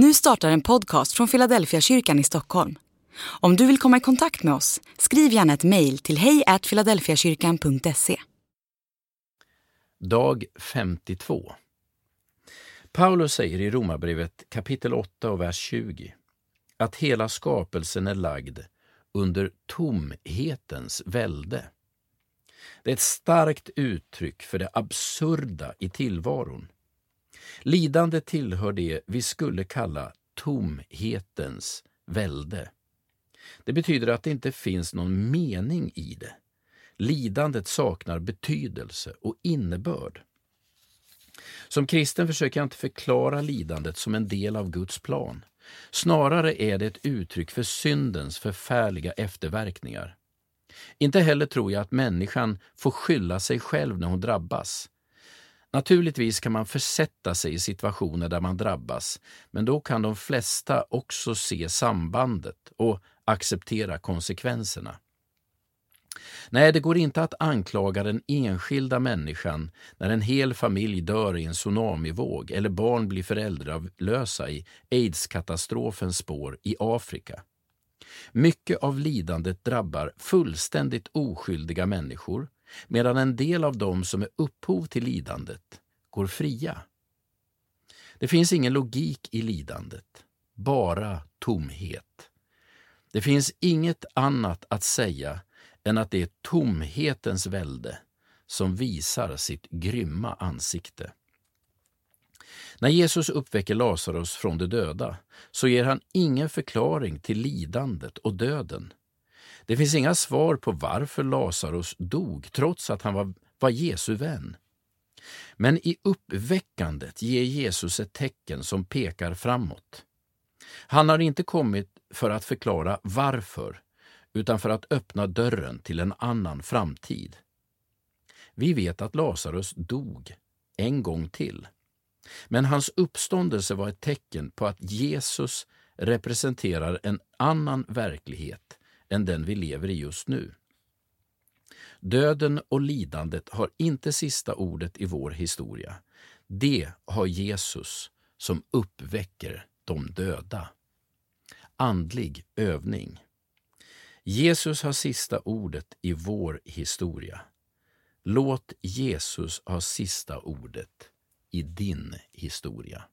Nu startar en podcast från Philadelphia kyrkan i Stockholm. Om du vill komma i kontakt med oss, skriv gärna ett mejl till hejfiladelfiakyrkan.se. Dag 52 Paulus säger i Romarbrevet kapitel 8 och vers 20 att hela skapelsen är lagd under tomhetens välde. Det är ett starkt uttryck för det absurda i tillvaron. Lidande tillhör det vi skulle kalla tomhetens välde. Det betyder att det inte finns någon mening i det. Lidandet saknar betydelse och innebörd. Som kristen försöker jag inte förklara lidandet som en del av Guds plan. Snarare är det ett uttryck för syndens förfärliga efterverkningar. Inte heller tror jag att människan får skylla sig själv när hon drabbas. Naturligtvis kan man försätta sig i situationer där man drabbas, men då kan de flesta också se sambandet och acceptera konsekvenserna. Nej, det går inte att anklaga den enskilda människan när en hel familj dör i en tsunamivåg eller barn blir föräldralösa i aidskatastrofens spår i Afrika. Mycket av lidandet drabbar fullständigt oskyldiga människor medan en del av dem som är upphov till lidandet går fria. Det finns ingen logik i lidandet, bara tomhet. Det finns inget annat att säga än att det är tomhetens välde som visar sitt grymma ansikte. När Jesus uppväcker Lazarus från de döda så ger han ingen förklaring till lidandet och döden. Det finns inga svar på varför Lazarus dog trots att han var, var Jesu vän. Men i uppväckandet ger Jesus ett tecken som pekar framåt. Han har inte kommit för att förklara varför, utan för att öppna dörren till en annan framtid. Vi vet att Lazarus dog en gång till. Men hans uppståndelse var ett tecken på att Jesus representerar en annan verklighet än den vi lever i just nu. Döden och lidandet har inte sista ordet i vår historia. Det har Jesus som uppväcker de döda. Andlig övning. Jesus har sista ordet i vår historia. Låt Jesus ha sista ordet i din historia.